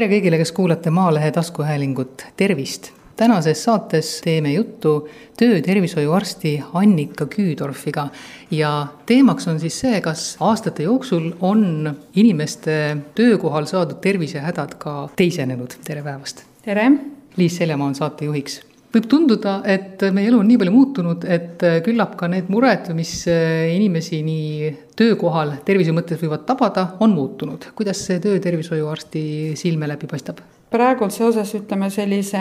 tere kõigile, kes kuulate Maalehe taskuhäälingut, tervist! tänases saates teeme juttu töötervishoiuarsti Annika Küüdorfiga ja teemaks on siis see, kas aastate jooksul on inimeste töökohal saadud tervisehädad ka teisenenud. tere päevast! tere! Liis Seljamaa on saatejuhiks võib tunduda, et meie elu on nii palju muutunud, et küllap ka need mured, mis inimesi nii töökohal tervise mõttes võivad tabada, on muutunud. kuidas see töötervishoiuarsti silme läbi paistab? praegult seoses ütleme sellise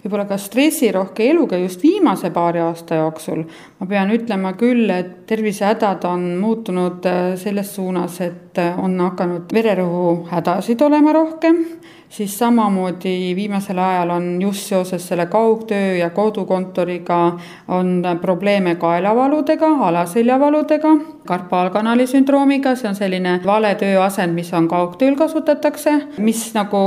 võib-olla ka stressirohke eluga just viimase paari aasta jooksul ma pean ütlema küll, et tervisehädad on muutunud selles suunas, et on hakanud vererõhuhädasid olema rohkem siis samamoodi viimasel ajal on just seoses selle kaugtöö ja kodukontoriga on probleeme kaelavaludega, alaseljavaludega, karpaalkanali sündroomiga, see on selline vale tööasend, mis on kaugtööl kasutatakse, mis nagu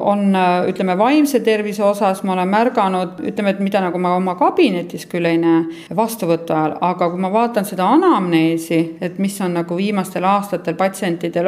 on, ütleme, vaimse tervise osas ma olen märganud, ütleme, et mida nagu ma oma kabinetis küll ei näe vastuvõtu ajal, aga kui ma vaatan seda anamneesi, et mis on nagu viimastel aastatel patsientidel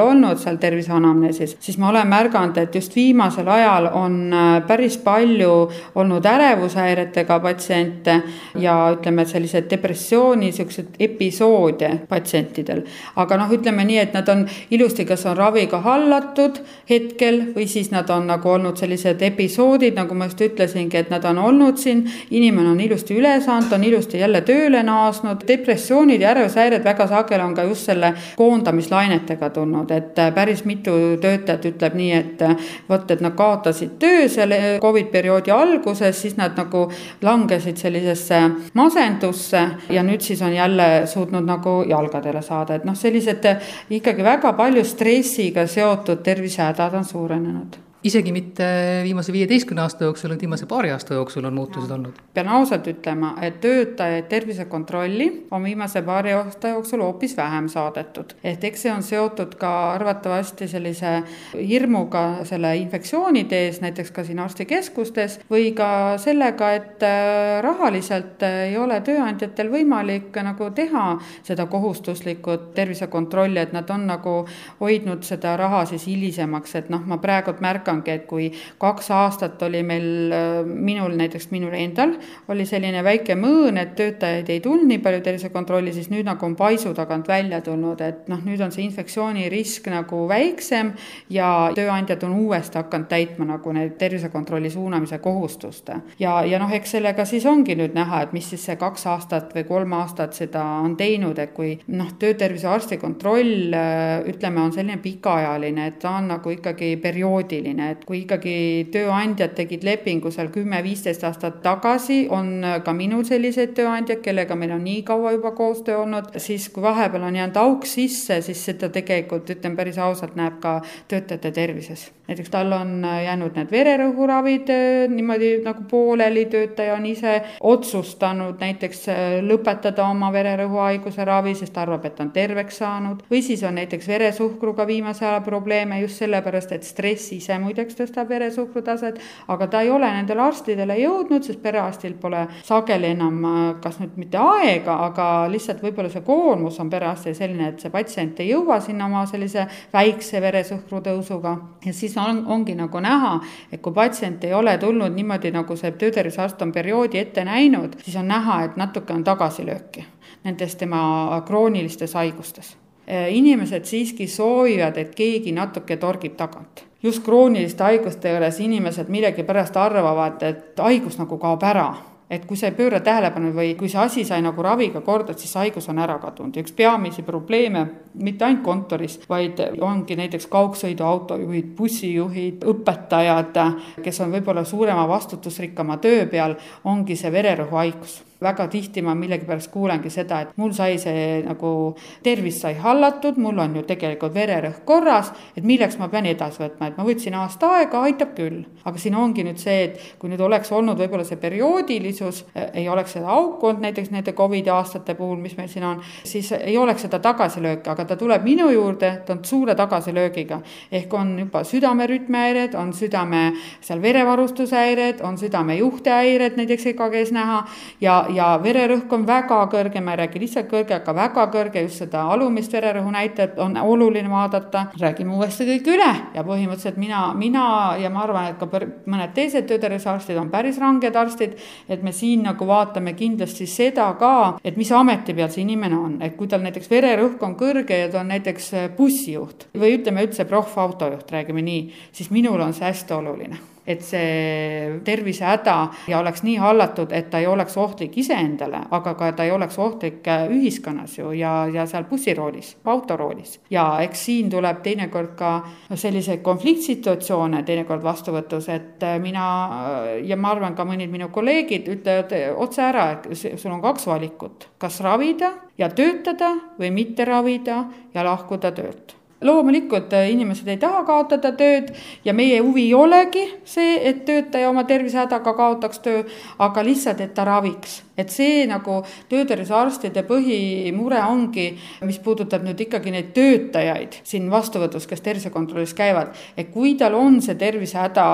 olnud seal terviseanamneesis, siis ma olen märganud, et just viimasel ajal on äh, päris palju olnud ärevushäiretega patsiente ja ütleme, et sellised depressiooni, siuksed episoode patsientidel. aga noh, ütleme nii, et nad on ilusti, kas on raviga hallatud hetkel või siis nad on nagu olnud sellised episoodid, nagu ma just ütlesingi, et nad on olnud siin, inimene on ilusti üle saanud, on ilusti jälle tööle naasnud. depressioonid ja ärevushäired väga sageli on ka just selle koondamislainetega tulnud, et äh, päris mitu töötajat ütleb nii, et äh, vot, et nad kaotasid töö selle Covid perioodi alguses, siis nad nagu langesid sellisesse masendusse ja nüüd siis on jälle suutnud nagu jalgadele saada, et noh, sellised ikkagi väga palju stressiga seotud tervisehädad on suurenenud isegi mitte viimase viieteistkümne aasta jooksul, vaid viimase paari aasta jooksul on muutused olnud. pean ausalt ütlema, et töötajaid tervisekontrolli on viimase paari aasta jooksul hoopis vähem saadetud. ehk eks see on seotud ka arvatavasti sellise hirmuga selle infektsioonide ees, näiteks ka siin arstikeskustes, või ka sellega, et äh, rahaliselt ei ole tööandjatel võimalik nagu teha seda kohustuslikku tervisekontrolli, et nad on nagu hoidnud seda raha siis hilisemaks, et noh, ma praegult märkan, märkangi, et kui kaks aastat oli meil, äh, minul näiteks, minul endal oli selline väike mõõn, et töötajaid ei tulnud nii palju tervisekontrolli, siis nüüd nagu on paisu tagant välja tulnud, et noh, nüüd on see infektsioonirisk nagu väiksem ja tööandjad on uuesti hakanud täitma nagu neid tervisekontrolli suunamise kohustust. ja, ja noh, eks sellega siis ongi nüüd näha, et mis siis see kaks aastat või kolm aastat seda on teinud, et kui noh, töötervise arsti kontroll äh, ütleme, on selline pikaajaline, et ta on nagu ikkagi perioodiline selline, et kui ikkagi tööandjad tegid lepingu seal kümme-viisteist aastat tagasi, on ka minul selliseid tööandjaid, kellega meil on nii kaua juba koostöö olnud, siis kui vahepeal on jäänud auk sisse, siis seda tegelikult, ütlen päris ausalt, näeb ka töötajate tervises. näiteks tal on jäänud need vererõhuravid äh, niimoodi nagu pooleli, töötaja on ise otsustanud näiteks äh, lõpetada oma vererõhuhaiguse ravi, sest arvab, et on terveks saanud, või siis on näiteks veresuhkruga viimase aja probleeme just sellepärast, et stress ise muideks tõstab veresuhkru taset, aga ta ei ole nendele arstidele jõudnud, sest perearstil pole sageli enam kas nüüd mitte aega, aga lihtsalt võib-olla see koormus on perearstil selline, et see patsient ei jõua sinna oma sellise väikse veresuhkru tõusuga. ja siis on, ongi nagu näha, et kui patsient ei ole tulnud niimoodi, nagu see töötervisearst on perioodi ette näinud, siis on näha, et natuke on tagasilööki nendes tema kroonilistes haigustes inimesed siiski soovivad, et keegi natuke torgib tagant. Just krooniliste haiguste juures inimesed millegipärast arvavad, et haigus nagu kaob ära. Et kui sa ei pööra tähelepanu või kui see asi sai nagu raviga korda, siis haigus on ära kadunud. Ja üks peamisi probleeme mitte ainult kontoris, vaid ongi näiteks kaugsõiduautojuhid, bussijuhid, õpetajad, kes on võib-olla suurema vastutusrikkama töö peal, ongi see vererõhuhaigus väga tihti ma millegipärast kuulengi seda, et mul sai see nagu, tervis sai hallatud, mul on ju tegelikult vererõhk korras, et milleks ma pean edasi võtma, et ma võtsin aasta aega, aitab küll. aga siin ongi nüüd see, et kui nüüd oleks olnud võib-olla see perioodilisus, eh, ei oleks seda auku olnud näiteks nende Covidi aastate puhul, mis meil siin on, siis ei oleks seda tagasilööki, aga ta tuleb minu juurde, ta on suure tagasilöögiga. ehk on juba südamerütmihäired, on südame seal verevarustushäired, on südamejuhtehäired näiteks EKG-s näha ja, ja vererõhk on väga kõrge, ma ei räägi lihtsalt kõrge, aga väga kõrge, just seda alumist vererõhu näitajat on oluline vaadata. räägime uuesti kõik üle ja põhimõtteliselt mina, mina ja ma arvan, et ka mõned teised töötervishoiuarstid on päris ranged arstid, et me siin nagu vaatame kindlasti seda ka, et mis ameti peal see inimene on, et kui tal näiteks vererõhk on kõrge ja ta on näiteks bussijuht või ütleme üldse proffautojuht, räägime nii, siis minul on see hästi oluline et see tervisehäda ja oleks nii hallatud, et ta ei oleks ohtlik iseendale, aga ka ta ei oleks ohtlik äh, ühiskonnas ju ja, ja seal bussiroolis, autoroolis. ja eks siin tuleb teinekord ka selliseid konfliktsituatsioone teinekord vastuvõtus, et äh, mina äh, ja ma arvan, ka mõned minu kolleegid ütlevad otse ära, et sul on kaks valikut, kas ravida ja töötada või mitte ravida ja lahkuda töölt loomulikult äh, inimesed ei taha kaotada tööd ja meie huvi ei olegi see, et töötaja oma tervisehädaga kaotaks töö, aga lihtsalt, et ta raviks et see nagu töötervishoiuarstide põhimure ongi, mis puudutab nüüd ikkagi neid töötajaid siin vastuvõtus, kes tervisekontrollis käivad, et kui tal on see tervisehäda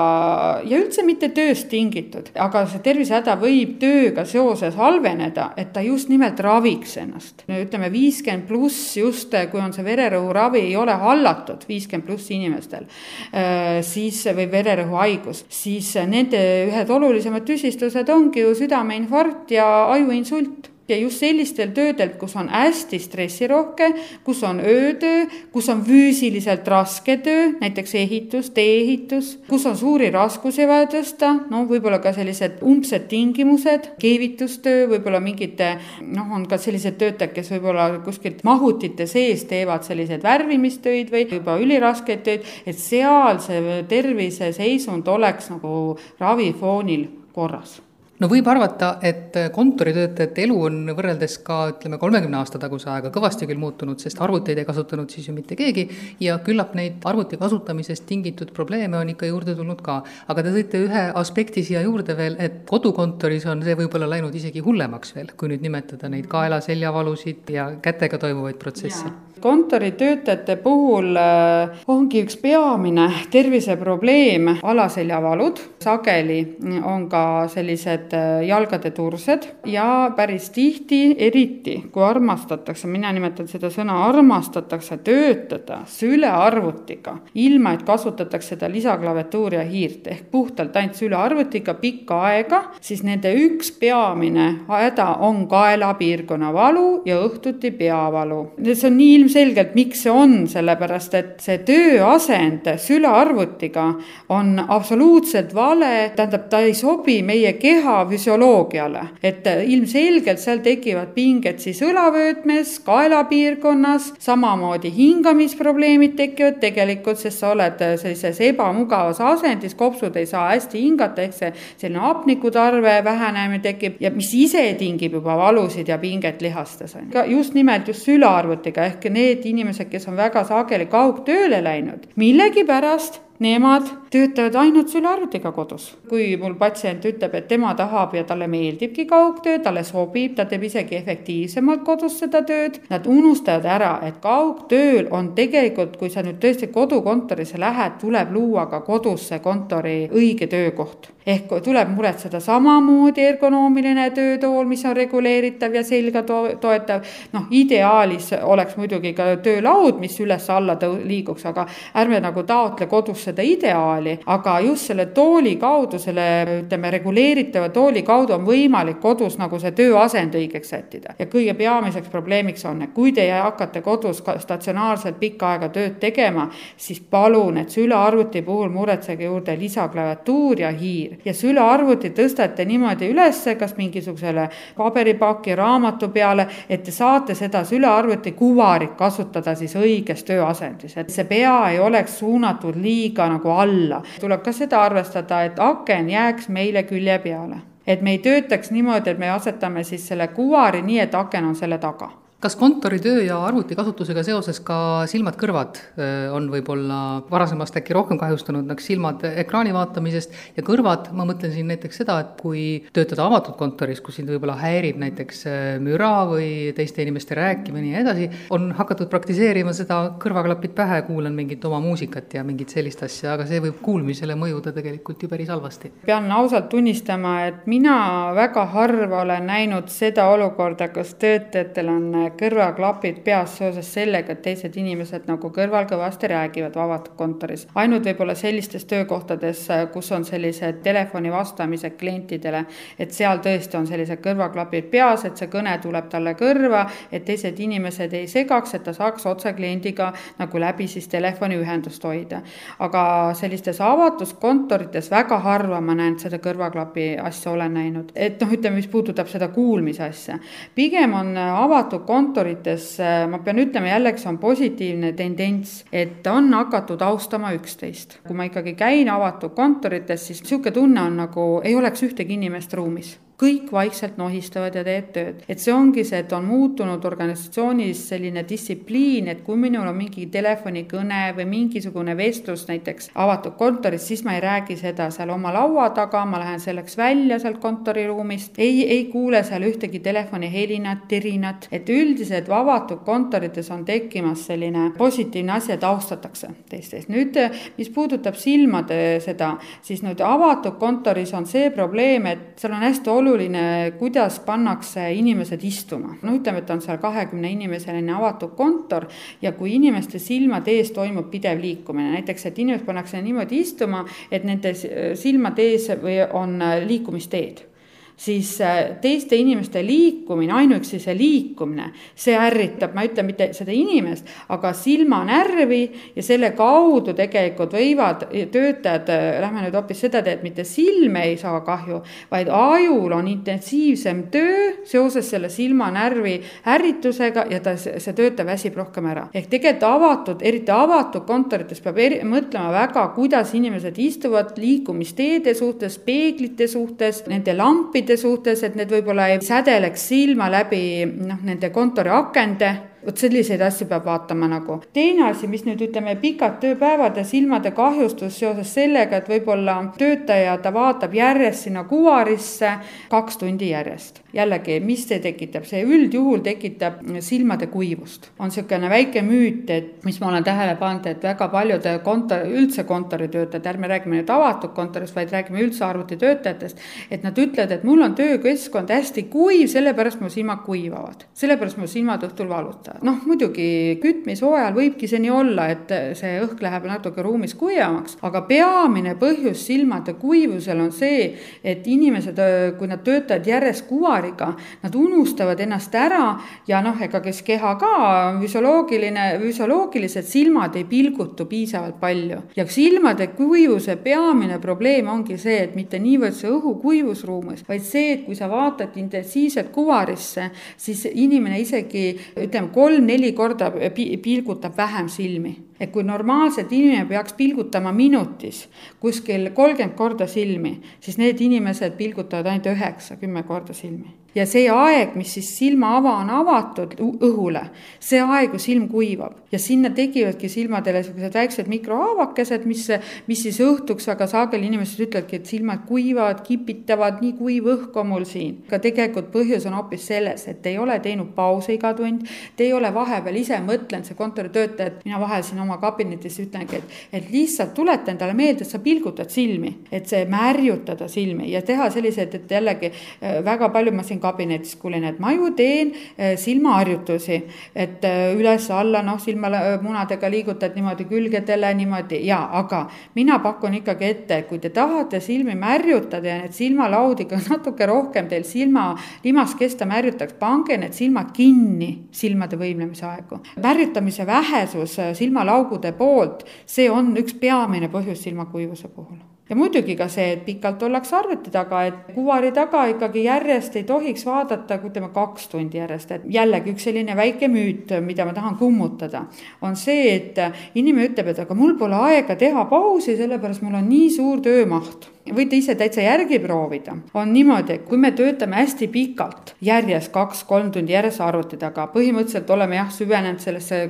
ja üldse mitte tööst tingitud, aga see tervisehäda võib tööga seoses halveneda, et ta just nimelt raviks ennast. ütleme, viiskümmend pluss just, kui on see vererõhuravi ei ole hallatud, viiskümmend pluss inimestel, äh, siis või vererõhuhaigus, siis nende ühed olulisemad tüsistused ongi ju südameinfarkt ja ajuinsult ja just sellistel töödel, kus on hästi stressirohke, kus on öötöö, kus on füüsiliselt raske töö, näiteks ehitus, tee-ehitus, kus on suuri raskusi vaja tõsta, no võib-olla ka sellised umbsed tingimused, keevitustöö, võib-olla mingite noh, on ka sellised töötajad, kes võib-olla kuskilt mahutite sees teevad selliseid värvimistöid või juba üliraskeid töid, et seal see terviseseisund oleks nagu ravifoonil korras no võib arvata, et kontoritöötajate elu on võrreldes ka ütleme, kolmekümne aasta taguse ajaga kõvasti küll muutunud, sest arvuteid ei kasutanud siis ju mitte keegi ja küllap neid arvuti kasutamisest tingitud probleeme on ikka juurde tulnud ka. aga te tõite ühe aspekti siia juurde veel, et kodukontoris on see võib-olla läinud isegi hullemaks veel, kui nüüd nimetada neid kaela-seljavalusid ja kätega toimuvaid protsesse. Kontoritöötajate puhul äh, ongi üks peamine terviseprobleem alaseljavalud, sageli on ka sellised äh, jalgade tursed ja päris tihti, eriti kui armastatakse, mina nimetan seda sõna armastatakse töötada sülearvutiga, ilma et kasutataks seda lisaklaviatuuri ja hiirt ehk puhtalt ainult sülearvutiga pikka aega, siis nende üks peamine häda on kaelapiirkonna valu ja õhtuti peavalu. see on nii ilmselgelt, miks see on, sellepärast et see tööasend sülearvutiga on absoluutselt vale, tähendab, ta ei sobi meie keha füsioloogiale, et ilmselgelt seal tekivad pinged siis õlavöötmes, kaelapiirkonnas, samamoodi hingamisprobleemid tekivad tegelikult, sest sa oled sellises ebamugavas asendis, kopsud ei saa hästi hingata, ehk see selline hapnikutarve vähenemine tekib ja mis ise tingib juba valusid ja pinget lihastes just nimelt just sülearvutiga ehk need inimesed, kes on väga sageli kaugtööle läinud, millegipärast nemad töötavad ainult sülearvutiga kodus. kui mul patsient ütleb, et tema tahab ja talle meeldibki kaugtöö, talle sobib, ta teeb isegi efektiivsemalt kodus seda tööd, nad unustavad ära, et kaugtööl on tegelikult, kui sa nüüd tõesti kodukontorisse lähed, tuleb luua ka kodus see kontori õige töökoht ehk tuleb muretseda samamoodi ergonoomiline töötool, mis on reguleeritav ja selga to toetav. noh, ideaalis oleks muidugi ka töölaud, mis üles-alla liiguks, aga ärme nagu taotle kodus seda ideaali, aga just selle tooli kaudu, selle ütleme, reguleeritava tooli kaudu on võimalik kodus nagu see tööasend õigeks sättida. ja kõige peamiseks probleemiks on, et kui te hakkate kodus statsionaarselt pikka aega tööd tegema, siis palun, et sülearvuti puhul muretsege juurde lisaklaviatuur ja hiir ja sülearvuti tõstate niimoodi ülesse, kas mingisugusele paberipaki, raamatu peale, et te saate seda sülearvuti kuvarit kasutada siis õiges tööasendis, et see pea ei oleks suunatud liiga nagu alla. tuleb ka seda arvestada, et aken jääks meile külje peale et me ei töötaks niimoodi, et me asetame siis selle kuvari nii, et aken on selle taga kas kontoritöö ja arvutikasutusega seoses ka silmad-kõrvad on võib-olla varasemast äkki rohkem kahjustunud, nagu silmad ekraani vaatamisest ja kõrvad, ma mõtlen siin näiteks seda, et kui töötada avatud kontoris, kus sind võib-olla häirib näiteks müra või teiste inimeste rääkimine ja nii edasi, on hakatud praktiseerima seda kõrvaklapid pähe, kuulan mingit oma muusikat ja mingit sellist asja, aga see võib kuulmisele mõjuda tegelikult ju päris halvasti. pean ausalt tunnistama, et mina väga harva olen näinud seda olukorda, kus töötajatel on kõrvaklapid peas seoses sellega, et teised inimesed nagu kõrval kõvasti räägivad avatud kontoris. ainult võib-olla sellistes töökohtades, kus on sellised telefoni vastamised klientidele, et seal tõesti on sellised kõrvaklapid peas, et see kõne tuleb talle kõrva, et teised inimesed ei segaks, et ta saaks otse kliendiga nagu läbi siis telefoniühendust hoida. aga sellistes avatud kontorites väga harva ma näen seda kõrvaklapi asja olen näinud, et noh, ütleme, mis puudutab seda kuulmise asja. pigem on avatud kontor kontorites ma pean ütlema jällegi, see on positiivne tendents, et on hakatud austama üksteist. kui ma ikkagi käin avatud kontorites, siis niisugune tunne on nagu ei oleks ühtegi inimest ruumis kõik vaikselt nohistavad ja teeb tööd. et see ongi see, et on muutunud organisatsioonis selline distsipliin, et kui minul on mingi telefonikõne või mingisugune vestlus näiteks avatud kontoris, siis ma ei räägi seda seal oma laua taga, ma lähen selleks välja sealt kontoriruumist, ei, ei kuule seal ühtegi telefonihelinat, tirinat, et üldiselt avatud kontorites on tekkimas selline positiivne asi, et austatakse teistest. nüüd, mis puudutab silmade seda, siis nüüd avatud kontoris on see probleem, et seal on hästi oluline oluline, kuidas pannakse inimesed istuma. no ütleme, et on seal kahekümne inimeseline avatud kontor ja kui inimeste silmade ees toimub pidev liikumine, näiteks et inimesed pannakse niimoodi istuma, et nende silmade ees või on liikumisteed siis äh, teiste inimeste liikumine, ainuüksi see liikumine, see ärritab, ma ei ütle mitte seda inimest, aga silmanärvi ja selle kaudu tegelikult võivad töötajad, äh, lähme nüüd hoopis seda teed, mitte silme ei saa kahju, vaid ajul on intensiivsem töö seoses selle silmanärvi ärritusega ja ta, see töötaja väsib rohkem ära. ehk tegelikult avatud, eriti avatud kontorites peab eri, mõtlema väga, kuidas inimesed istuvad liikumisteede suhtes, peeglite suhtes, nende lampide klientide suhtes, et need võib-olla ei sädeleks silma läbi noh, nende kontori akende vot selliseid asju peab vaatama nagu. teine asi, mis nüüd ütleme, pikad tööpäevad ja silmade kahjustus seoses sellega, et võib-olla töötaja, ta vaatab järjest sinna kuvarisse kaks tundi järjest. jällegi, mis see tekitab, see üldjuhul tekitab silmade kuivust. on niisugune väike müüt, et mis ma olen tähele pannud, et väga paljude kontor, üldse kontoritöötajad, ärme räägime nüüd avatud kontorist, vaid räägime üldse arvutitöötajatest, et nad ütlevad, et mul on töökeskkond hästi kuiv, sellepärast mu silmad kuivavad, sellepärast mu silmad õhtul valutavad noh, muidugi kütmise ajal võibki see nii olla, et see õhk läheb natuke ruumis kuivemaks, aga peamine põhjus silmade kuivusel on see, et inimesed, kui nad töötavad järjest kuvariga, nad unustavad ennast ära ja noh, ega kes keha ka, füsioloogiline, füsioloogilised silmad ei pilgutu piisavalt palju. ja silmade kuivuse peamine probleem ongi see, et mitte niivõrd see õhukuivus ruumis, vaid see, et kui sa vaatad intensiivselt kuvarisse, siis inimene isegi ütleme, kolm-neli korda pilgutab vähem silmi et kui normaalselt inimene peaks pilgutama minutis kuskil kolmkümmend korda silmi, siis need inimesed pilgutavad ainult üheksa, kümme korda silmi. ja see aeg, mis siis silmaava on avatud õhule, see aeg ju silm kuivab ja sinna tekivadki silmadele niisugused väiksed mikrohaavakesed, mis, mis siis õhtuks väga sageli inimesed ütlevadki, et silmad kuivavad, kipitavad, nii kuiv õhk on mul siin. aga tegelikult põhjus on hoopis selles, et ei ole teinud pause iga tund, te ei ole vahepeal ise mõtlenud, see kontoritöötaja, et mina vahel siin oma kabinetis ütlengi, et, et lihtsalt tuleta endale meelde, et sa pilgutad silmi, et see märjutada silmi ja teha selliseid, et jällegi äh, väga palju ma siin kabinetis kuulen, et ma ju teen äh, silmaharjutusi, et äh, üles-alla noh, silmamunadega liigutad niimoodi külgedele niimoodi ja, aga mina pakun ikkagi ette, kui te tahate silmi märjutada ja need silmalaud ikka natuke rohkem teil silma limas kesta märjutaks, pange need silmad kinni silmade võimlemise aegu. märjutamise vähesus silmalaugu augude poolt, see on üks peamine põhjus silmakuivuse puhul. Ja muidugi ka see, et pikalt ollakse arvuti taga, et kuvari taga ikkagi järjest ei tohiks vaadata, ütleme kaks tundi järjest, et jällegi üks selline väike müüt, mida ma tahan kummutada, on see, et inimene ütleb, et aga mul pole aega teha pausi, sellepärast mul on nii suur töömaht võite ise täitsa järgi proovida, on niimoodi, et kui me töötame hästi pikalt, järjest kaks-kolm tundi järjest arvuti taga, põhimõtteliselt oleme jah, süvenenud sellesse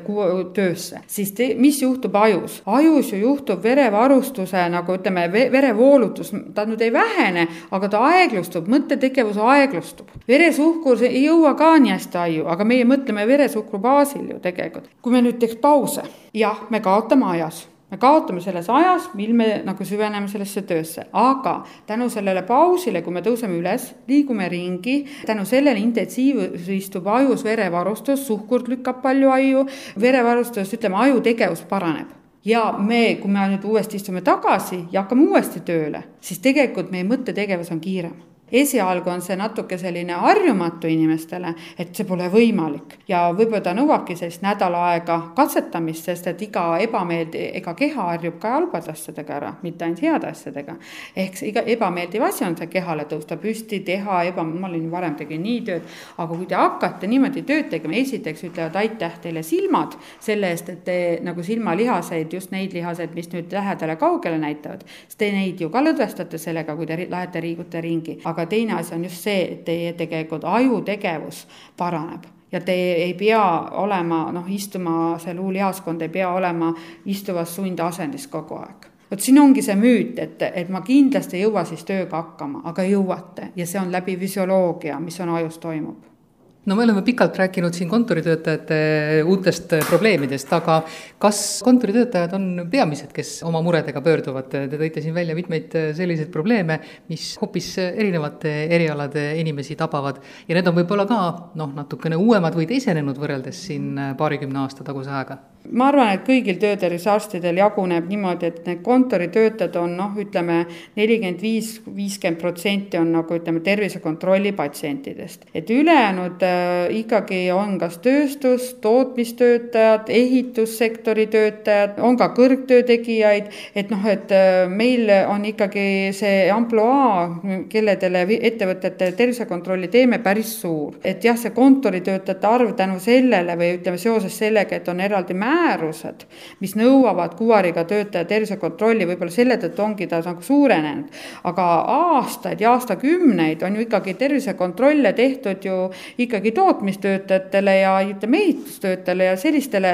töösse, siis te, mis juhtub ajus? ajus ju juhtub verevarustuse nagu ütleme, verevoolutus, ta nüüd ei vähene, aga ta aeglustub, mõttetegevus aeglustub. veresuhkur ei jõua ka nii hästi aju, aga meie mõtleme veresuhkru baasil ju tegelikult. kui me nüüd teeks pause, jah, me kaotame ajas me kaotame selles ajas, mil me nagu süveneme sellesse töösse, aga tänu sellele pausile, kui me tõuseme üles, liigume ringi, tänu sellele intensiivistub ajus verevarustus, suhkurt lükkab palju aju, verevarustus, ütleme, aju tegevus paraneb. Ja me, kui me nüüd uuesti istume tagasi ja hakkame uuesti tööle, siis tegelikult meie mõttetegevus on kiirem esialgu on see natuke selline harjumatu inimestele, et see pole võimalik. Ja võib-olla ta nõuabki sellist nädal aega katsetamist, sest et iga ebameeldiv, ega keha harjub ka halbade asjadega ära, mitte ainult heade asjadega. ehk see iga ebameeldiv asi on see kehale tõusta püsti, teha eba, ma olin varem tegin nii tööd, aga kui te hakkate niimoodi tööd tegema, esiteks ütlevad aitäh teile silmad selle eest, et te nagu silmalihaseid, just neid lihaseid, mis nüüd lähedale kaugele näitavad, sest te neid ju ka lõdvestate sellega, kui te lähete, liigute ringi aga teine asi on just see, et teie tegelikult ajutegevus paraneb ja te ei pea olema, noh, istuma, see luulihaskond ei pea olema istuvas sundasendis kogu aeg. Vot siin ongi see müüt, et, et ma kindlasti ei jõua siis tööga hakkama, aga jõuate ja see on läbi füsioloogia, mis on ajus toimub no me oleme pikalt rääkinud siin kontoritöötajate uutest probleemidest, aga kas kontoritöötajad on peamised, kes oma muredega pöörduvad? Te tõite siin välja mitmeid selliseid probleeme, mis hoopis erinevate erialade inimesi tabavad ja need on võib-olla ka noh, natukene uuemad või teisenenud võrreldes siin paarikümne aasta taguse ajaga ma arvan, et kõigil töötervishoiuarstidel jaguneb niimoodi, et need kontoritöötajad on noh, ütleme nelikümmend viis, viiskümmend protsenti on nagu ütleme, tervisekontrolli patsientidest. et ülejäänud äh, ikkagi on kas tööstus, tootmistöötajad, ehitussektori töötajad, on ka kõrgtöö tegijaid, et noh, et äh, meil on ikkagi see ampluaa, kelledele ettevõtete tervisekontrolli teeme, päris suur. et jah, see kontoritöötajate arv tänu sellele või ütleme seoses sellega, et on eraldi määrused, mis nõuavad kuuariga töötaja tervisekontrolli, võib-olla selle tõttu ongi ta nagu suurenenud. aga aastaid ja aastakümneid on ju ikkagi tervisekontrolle tehtud ju ikkagi tootmistöötajatele ja ütleme, ehitustöötajatele ja sellistele,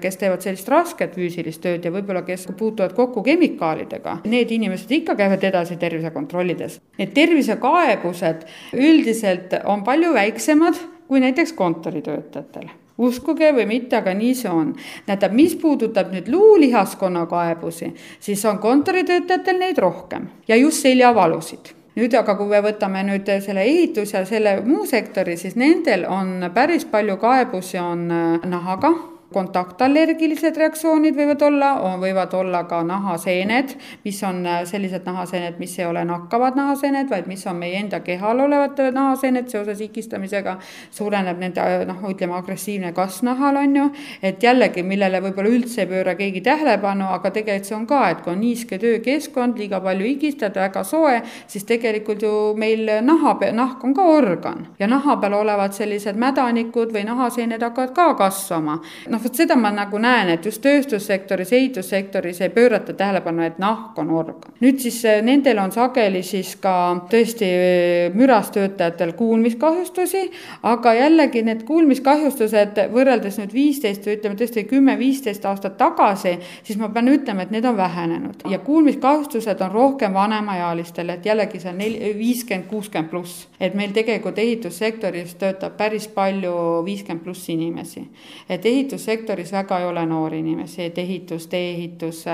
kes teevad sellist rasket füüsilist tööd ja võib-olla, kes puutuvad kokku kemikaalidega. Need inimesed ikka käivad edasi tervisekontrollides. Need tervisekaebused üldiselt on palju väiksemad kui näiteks kontoritöötajatel uskuge või mitte, aga nii see on. tähendab, mis puudutab nüüd luulihaskonna kaebusi, siis on kontoritöötajatel neid rohkem ja just seljavalusid nüüd aga, kui me võtame nüüd selle ehitus ja selle muu sektori, siis nendel on päris palju kaebusi on nahaga kontaktallergilised reaktsioonid võivad olla, võivad olla ka nahaseened, mis on äh, sellised nahaseened, mis ei ole nakkavad nahaseened, vaid mis on meie enda kehal olevad nahaseened seoses higistamisega. suureneb nende äh, noh, ütleme agressiivne kasv nahal on ju, et jällegi, millele võib-olla üldse ei pööra keegi tähelepanu, aga tegelikult see on ka, et kui on niiske töökeskkond, liiga palju higistad, väga soe, siis tegelikult ju meil naha, nahk on ka organ ja naha peal olevad sellised mädanikud või nahaseened hakkavad ka kasvama. noh, vot seda ma nagu näen, et just tööstussektoris, ehitussektoris ei pöörata tähelepanu, et nahk on organ. nüüd siis eh, nendel on sageli siis ka tõesti eh, müras töötajatel kuulmiskahjustusi, aga jällegi need kuulmiskahjustused võrreldes nüüd viisteist või ütleme tõesti kümme-viisteist aastat tagasi, siis ma pean ütlema, et need on vähenenud ja kuulmiskahjustused on rohkem vanemaealistel, et jällegi see on nel-, viiskümmend, kuuskümmend pluss. et meil tegelikult ehitussektoris töötab päris palju viiskümmend pluss inimesi. et ehitussektoris sektoris väga ei ole noori inimesi, et ehitus, tee-ehitus,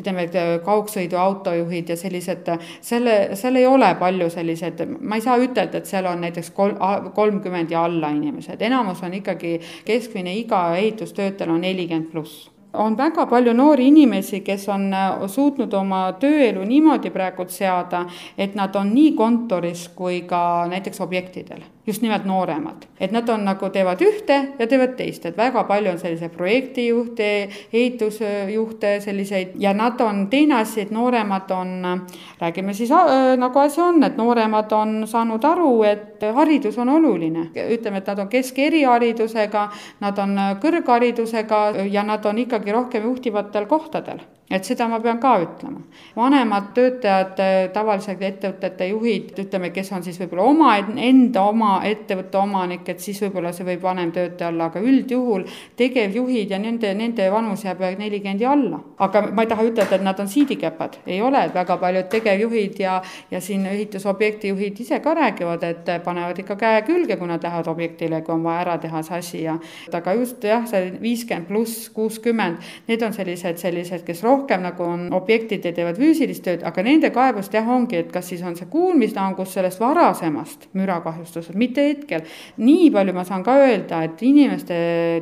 ütleme, et kaugsõidu autojuhid ja sellised, selle, seal ei ole palju selliseid, ma ei saa ütelda, et seal on näiteks kolm, kolmkümmend ja alla inimesed, enamus on ikkagi keskmine iga ehitustöötajal on nelikümmend pluss. On väga palju noori inimesi, kes on suutnud oma tööelu niimoodi praegult seada, et nad on nii kontoris kui ka näiteks objektidel just nimelt nooremad. et nad on nagu, teevad ühte ja teevad teist, et väga palju on selliseid projektijuhte, ehitusjuhte, selliseid ja nad on, teine asi, et nooremad on, räägime siis äh, nagu asi on, et nooremad on saanud aru, et haridus on oluline. ütleme, et nad on keskeriharidusega, nad on kõrgharidusega ja nad on ikkagi rohkem juhtivatel kohtadel et seda ma pean ka ütlema. vanemad töötajad, tavaliselt ettevõtete juhid, ütleme, kes on siis võib-olla oma, enda oma ettevõtte omanik, et siis võib-olla see võib vanem töötaja olla, aga üldjuhul tegevjuhid ja nende, nende vanus jääb nelikümmend ja alla. aga ma ei taha ütelda, et nad on siidikäpad, ei ole, et väga paljud tegevjuhid ja, ja siin ehitusobjekti juhid ise ka räägivad, et panevad ikka käe külge, kui nad lähevad objektile, kui on vaja ära teha see asi ja aga just jah, see viiskümmend pluss kuuskümmend, need on sellised, sellised, kes rohkem nagu on objektid ja teevad füüsilist tööd, aga nende kaebust jah, ongi, et kas siis on see kuulmislangus sellest varasemast mürakahjustusest, mitte hetkel. nii palju ma saan ka öelda, et inimeste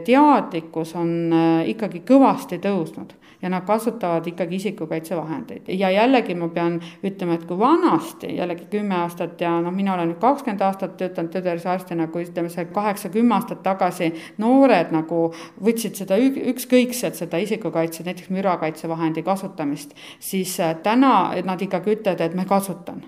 teadlikkus on äh, ikkagi kõvasti tõusnud ja nad kasutavad ikkagi isikukaitsevahendeid. ja jällegi ma pean ütlema, et kui vanasti, jällegi kümme aastat ja noh, mina olen nüüd kakskümmend aastat töötanud töötervishoiuarstina, kui ütleme, see kaheksa-kümme aastat tagasi noored nagu võtsid seda ükskõikselt, seda isikukaitse, näiteks mürakaitsevahendi kasutamist, siis äh, täna nad ikkagi ütlevad, et me kasutan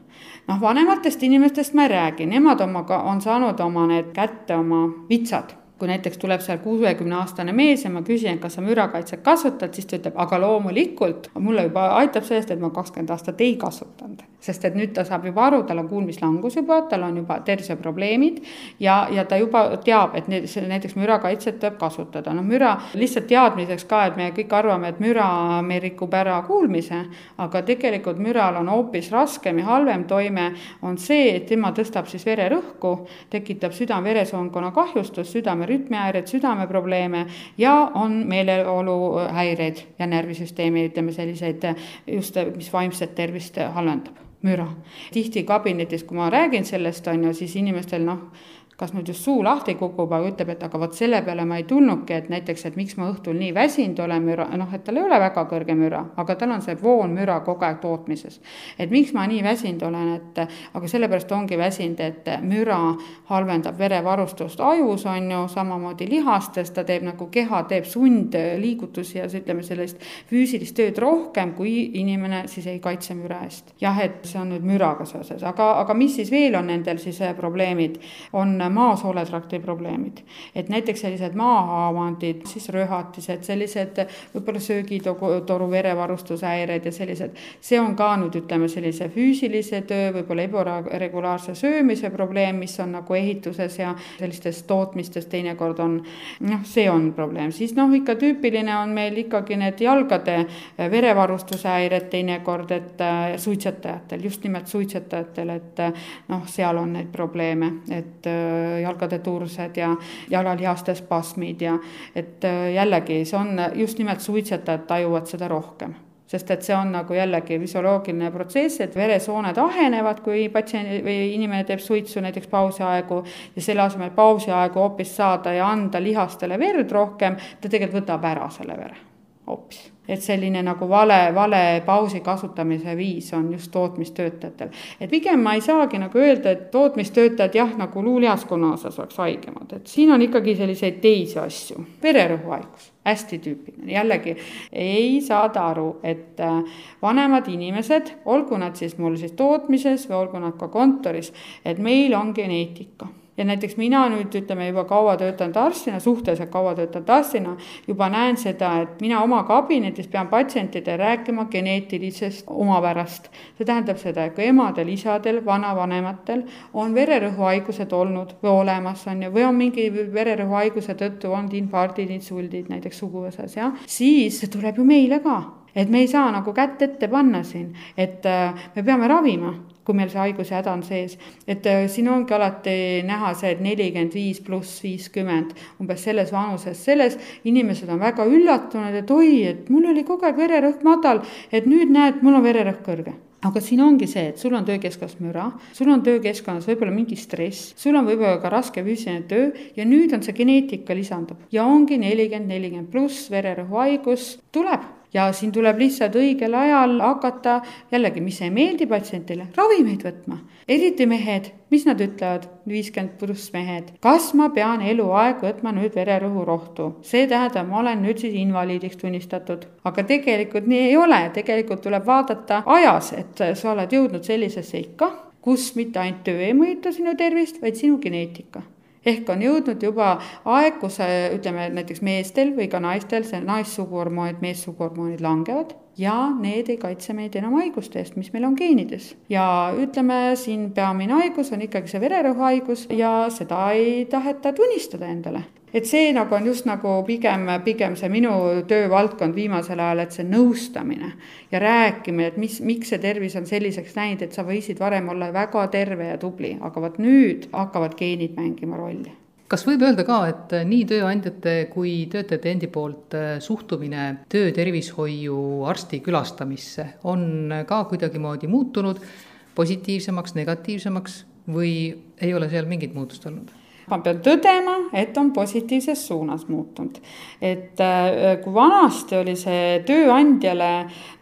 noh, vanematest inimestest ma ei räägi, nemad oma, on saanud oma need kätte, oma vitsad kui näiteks tuleb seal kuuekümne aastane mees ja ma küsin, kas sa mürakaitset kasutad, siis ta ütleb, aga loomulikult. mulle juba aitab sellest, et ma kakskümmend aastat ei kasutanud, sest et nüüd ta saab juba aru, tal on kuulmislangus juba, tal on juba terviseprobleemid ja, ja ta juba teab, et need, näiteks mürakaitset tuleb kasutada, noh müra lihtsalt teadmiseks ka, et me kõik arvame, et müra me rikub ära kuulmise, aga tegelikult müral on hoopis raskem ja halvem toime on see, et tema tõstab siis vererõhku, tekitab südame-veresoonkonna kahjustust, südame rütmihäired, südameprobleeme ja on meeleoluhäireid ja närvisüsteemi, ütleme selliseid just, mis vaimset tervist halvendab müra. tihti kabinetis, kui ma räägin sellest, on ju, siis inimestel noh, kas nüüd just suu lahti kukub, aga ütleb, et aga vot selle peale ma ei tulnudki, et näiteks, et miks ma õhtul nii väsinud olen müra, noh, et tal ei ole väga kõrge müra, aga tal on see voonmüra kogu aeg tootmises. et miks ma nii väsinud olen, et aga sellepärast ongi väsinud, et müra halvendab verevarustust ajus, on ju, samamoodi lihastes, ta teeb nagu keha teeb sundliigutusi ja ütleme, sellist füüsilist tööd rohkem, kui inimene siis ei kaitse müra eest. jah, et see on nüüd müraga seoses, aga, aga mis siis veel on nendel siis probleemid, on maasooletrakti probleemid. et näiteks sellised maahaavandid, siis röhatised, sellised võib-olla söögitoru verevarustushäired ja sellised, see on ka nüüd ütleme, sellise füüsilise töö, võib-olla ebaregulaarse söömise probleem, mis on nagu ehituses ja sellistes tootmistes teinekord on, noh, see on probleem, siis noh, ikka tüüpiline on meil ikkagi need jalgade verevarustushäired teinekord, et äh, suitsetajatel, just nimelt suitsetajatel, et äh, noh, seal on neid probleeme, et äh, jalgade tursed ja jalalihaste spasmid ja et äh, jällegi, see on just nimelt suitsetajad tajuvad seda rohkem. Sest et see on nagu jällegi füsioloogiline protsess, et veresooned ahenevad, kui patsient või inimene teeb suitsu näiteks pausiaegu ja selle asemel pausiaegu hoopis saada ja anda lihastele verd rohkem, ta tegelikult võtab ära selle vere hoopis et selline nagu vale, vale pausi kasutamise viis on just tootmistöötajatel. et pigem ma ei saagi nagu öelda, et tootmistöötajad jah, nagu luulihaskonna osas oleks haigemad, et siin on ikkagi selliseid teisi asju, vererõhuhaigus hästi tüüpiline, jällegi ei saada aru, et äh, vanemad inimesed, olgu nad siis mul siis tootmises või olgu nad ka kontoris, et meil on geneetika ja näiteks mina nüüd ütleme juba kaua töötanud arstina, suhteliselt kaua töötanud arstina, juba näen seda, et mina oma kabinetis pean patsientidele rääkima geneetilisest omapärast. see tähendab seda, et kui emadel, isadel, vanavanematel on vererõhuhaigused olnud või olemas, on ju, või on mingi vererõhuhaiguse tõttu olnud infarktid, insuldid näiteks suguvõsas, jah, siis see tuleb ju meile ka et me ei saa nagu kätt ette panna siin, et äh, me peame ravima kui meil see haiguse häda on sees. et äh, siin ongi alati näha see, et nelikümmend viis pluss viiskümmend, umbes selles vanuses, selles. Inimesed on väga üllatunud, et oi, et mul oli kogu aeg vererõhk madal, et nüüd näed, mul on vererõhk kõrge. Aga siin ongi see, et sul on töökeskkonnas müra, sul on töökeskkonnas võib-olla mingi stress, sul on võib-olla ka raske füüsiline töö ja nüüd on see geneetika lisandub. Ja ongi nelikümmend, nelikümmend pluss vererõhuhaigus. Tuleb ja siin tuleb lihtsalt õigel ajal hakata jällegi, mis ei meeldi patsientile, ravimeid võtma. eriti mehed, mis nad ütlevad, viiskümmend pluss mehed, kas ma pean eluaeg võtma nüüd vererõhurohtu, see tähendab, ma olen nüüd siis invaliidiks tunnistatud. aga tegelikult nii ei ole, tegelikult tuleb vaadata ajas, et sa oled jõudnud sellisesse ikka, kus mitte ainult töö ei mõjuta sinu tervist, vaid sinu geneetika ehk on jõudnud juba aeg, kus ütleme näiteks meestel või ka naistel see naissuguhormoonid, meessuguhormoonid langevad ja need ei kaitse meid enam haiguste eest, mis meil on geenides. ja ütleme, siin peamine haigus on ikkagi see vererõhuhaigus ja seda ei taheta tunnistada endale et see nagu on just nagu pigem, pigem see minu töövaldkond viimasel ajal, et see nõustamine ja rääkimine, et mis, miks see tervis on selliseks läinud, et sa võisid varem olla väga terve ja tubli, aga vot nüüd hakkavad geenid mängima rolli kas võib öelda ka, et nii tööandjate kui töötajate endi poolt äh, suhtumine töötervishoiu arsti külastamisse on ka kuidagimoodi muutunud positiivsemaks, negatiivsemaks või ei ole seal mingit muutust olnud? Ma pean tõdema, et on positiivses suunas muutunud. et äh, kui vanasti oli see tööandjale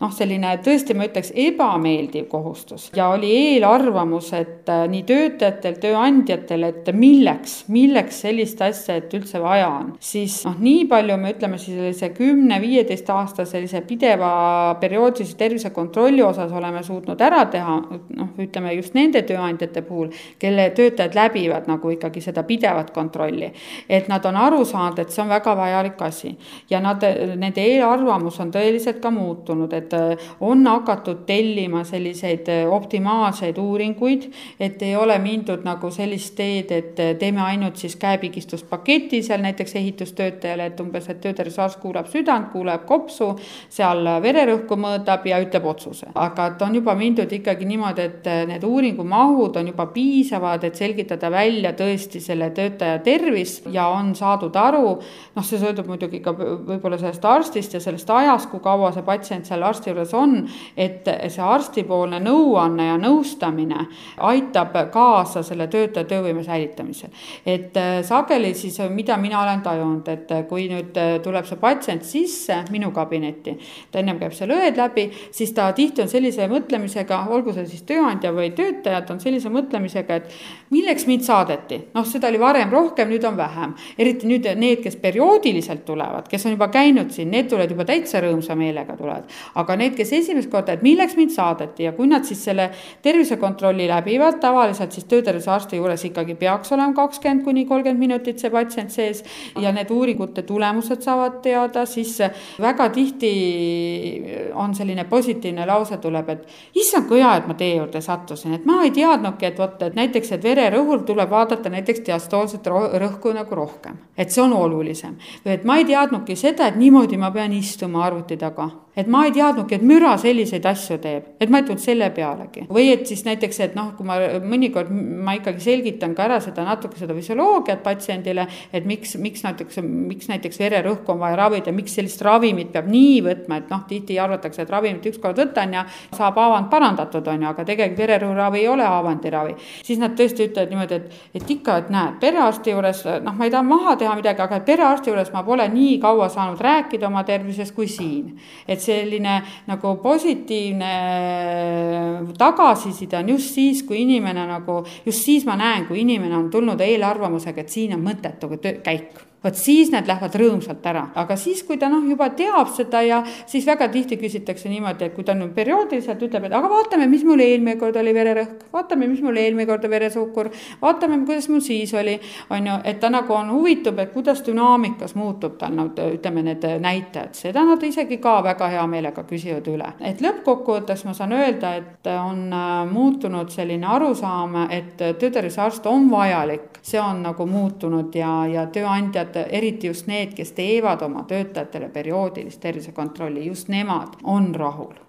noh, selline tõesti, ma ütleks, ebameeldiv kohustus ja oli eelarvamus, et äh, nii töötajatel, tööandjatel, et milleks, milleks sellist asja, et üldse vaja on, siis noh, nii palju me ütleme siis sellise kümne-viieteist aasta sellise pideva perioodilise tervisekontrolli osas oleme suutnud ära teha, noh, ütleme just nende tööandjate puhul, kelle töötajad läbivad nagu ikkagi seda pidevat kontrolli. et nad on aru saanud, et see on väga vajalik asi ja nad, nende eelarvamus on tõeliselt ka muutunud, et äh, on hakatud tellima selliseid äh, optimaalseid uuringuid, et ei ole mindud nagu sellist teed, et äh, teeme ainult siis käepigistuspaketi seal näiteks ehitustöötajale, et umbes, et töötervishoiuarst kuulab südant, kuuleb kopsu, seal vererõhku mõõdab ja ütleb otsuse. aga et on juba mindud ikkagi niimoodi, et need uuringumahud on juba piisavad, et selgitada välja tõesti selle selle töötaja tervis ja on saadud aru, noh, see sõltub muidugi ka võib-olla sellest arstist ja sellest ajast, kui kaua see patsient seal arsti juures on, et see arstipoolne nõuanne ja nõustamine aitab kaasa selle töötaja töövõime säilitamisel. et äh, sageli siis, mida mina olen tajunud, et äh, kui nüüd äh, tuleb see patsient sisse minu kabinetti, ta ennem käib seal õed läbi, siis ta tihti on sellise mõtlemisega, olgu see siis tööandja või töötajad, on sellise mõtlemisega, et milleks mind saadeti, noh, seda oli varem rohkem, nüüd on vähem. eriti nüüd need, kes perioodiliselt tulevad, kes on juba käinud siin, need tulevad juba täitsa rõõmsa meelega tulevad. aga need, kes esimest korda, et milleks mind saadeti ja kui nad siis selle tervisekontrolli läbivad, tavaliselt siis töötervishoiuarsti juures ikkagi peaks olema kakskümmend kuni kolmkümmend minutit see patsient sees ja need uuringute tulemused saavad teada, siis väga tihti on selline positiivne lause tuleb, et issand, kui hea, et ma teie juurde sattusin, et ma ei teadnudki, et vot, et näiteks, et vererõhul tuleb vaadata näiteks diastoolset rõhku nagu rohkem, et see on olulisem. et ma ei teadnudki seda, et niimoodi ma pean istuma arvuti taga et ma ei teadnudki, et müra selliseid asju teeb, et ma ei tulnud selle pealegi. või et siis näiteks, et noh, kui ma mõnikord ma ikkagi selgitan ka ära seda natuke seda füsioloogiat patsiendile, et miks, miks näiteks, miks näiteks vererõhku on vaja ravida, miks sellist ravimit peab nii võtma, et noh, tihti arvatakse, et ravimit ükskord võtan ja saab haavand parandatud, on ju, aga tegelikult vererõhuravi ei ole haavandiravi. siis nad tõesti ütlevad niimoodi, et, et ikka, et näed, perearsti juures, noh, ma ei taha maha teha midagi, aga perearsti juures ma pole nii kaua saanud rääkida oma tervisest kui siin. et selline nagu positiivne tagasiside on just siis, kui inimene nagu, just siis ma näen, kui inimene on tulnud eelarvamusega, et siin on mõttetu käik vot siis need lähevad rõõmsalt ära, aga siis, kui ta noh, juba teab seda ja siis väga tihti küsitakse niimoodi, et kui ta nüüd perioodiliselt ütleb, et aga vaatame, mis mul eelmine kord oli vererõhk, vaatame, mis mul eelmine kord veresuhkur, vaatame, kuidas mul siis oli, on ju, et ta nagu on huvitav, et kuidas dünaamikas muutub tal nad, ütleme, need näitajad, seda nad isegi ka väga hea meelega küsivad üle. et lõppkokkuvõttes ma saan öelda, et on äh, muutunud selline arusaam, et töötervishoiuarst on vajalik, see on nagu muutunud ja, ja tööandjad töötajad, eriti just need, kes teevad oma töötajatele perioodilist tervisekontrolli, just nemad on rahul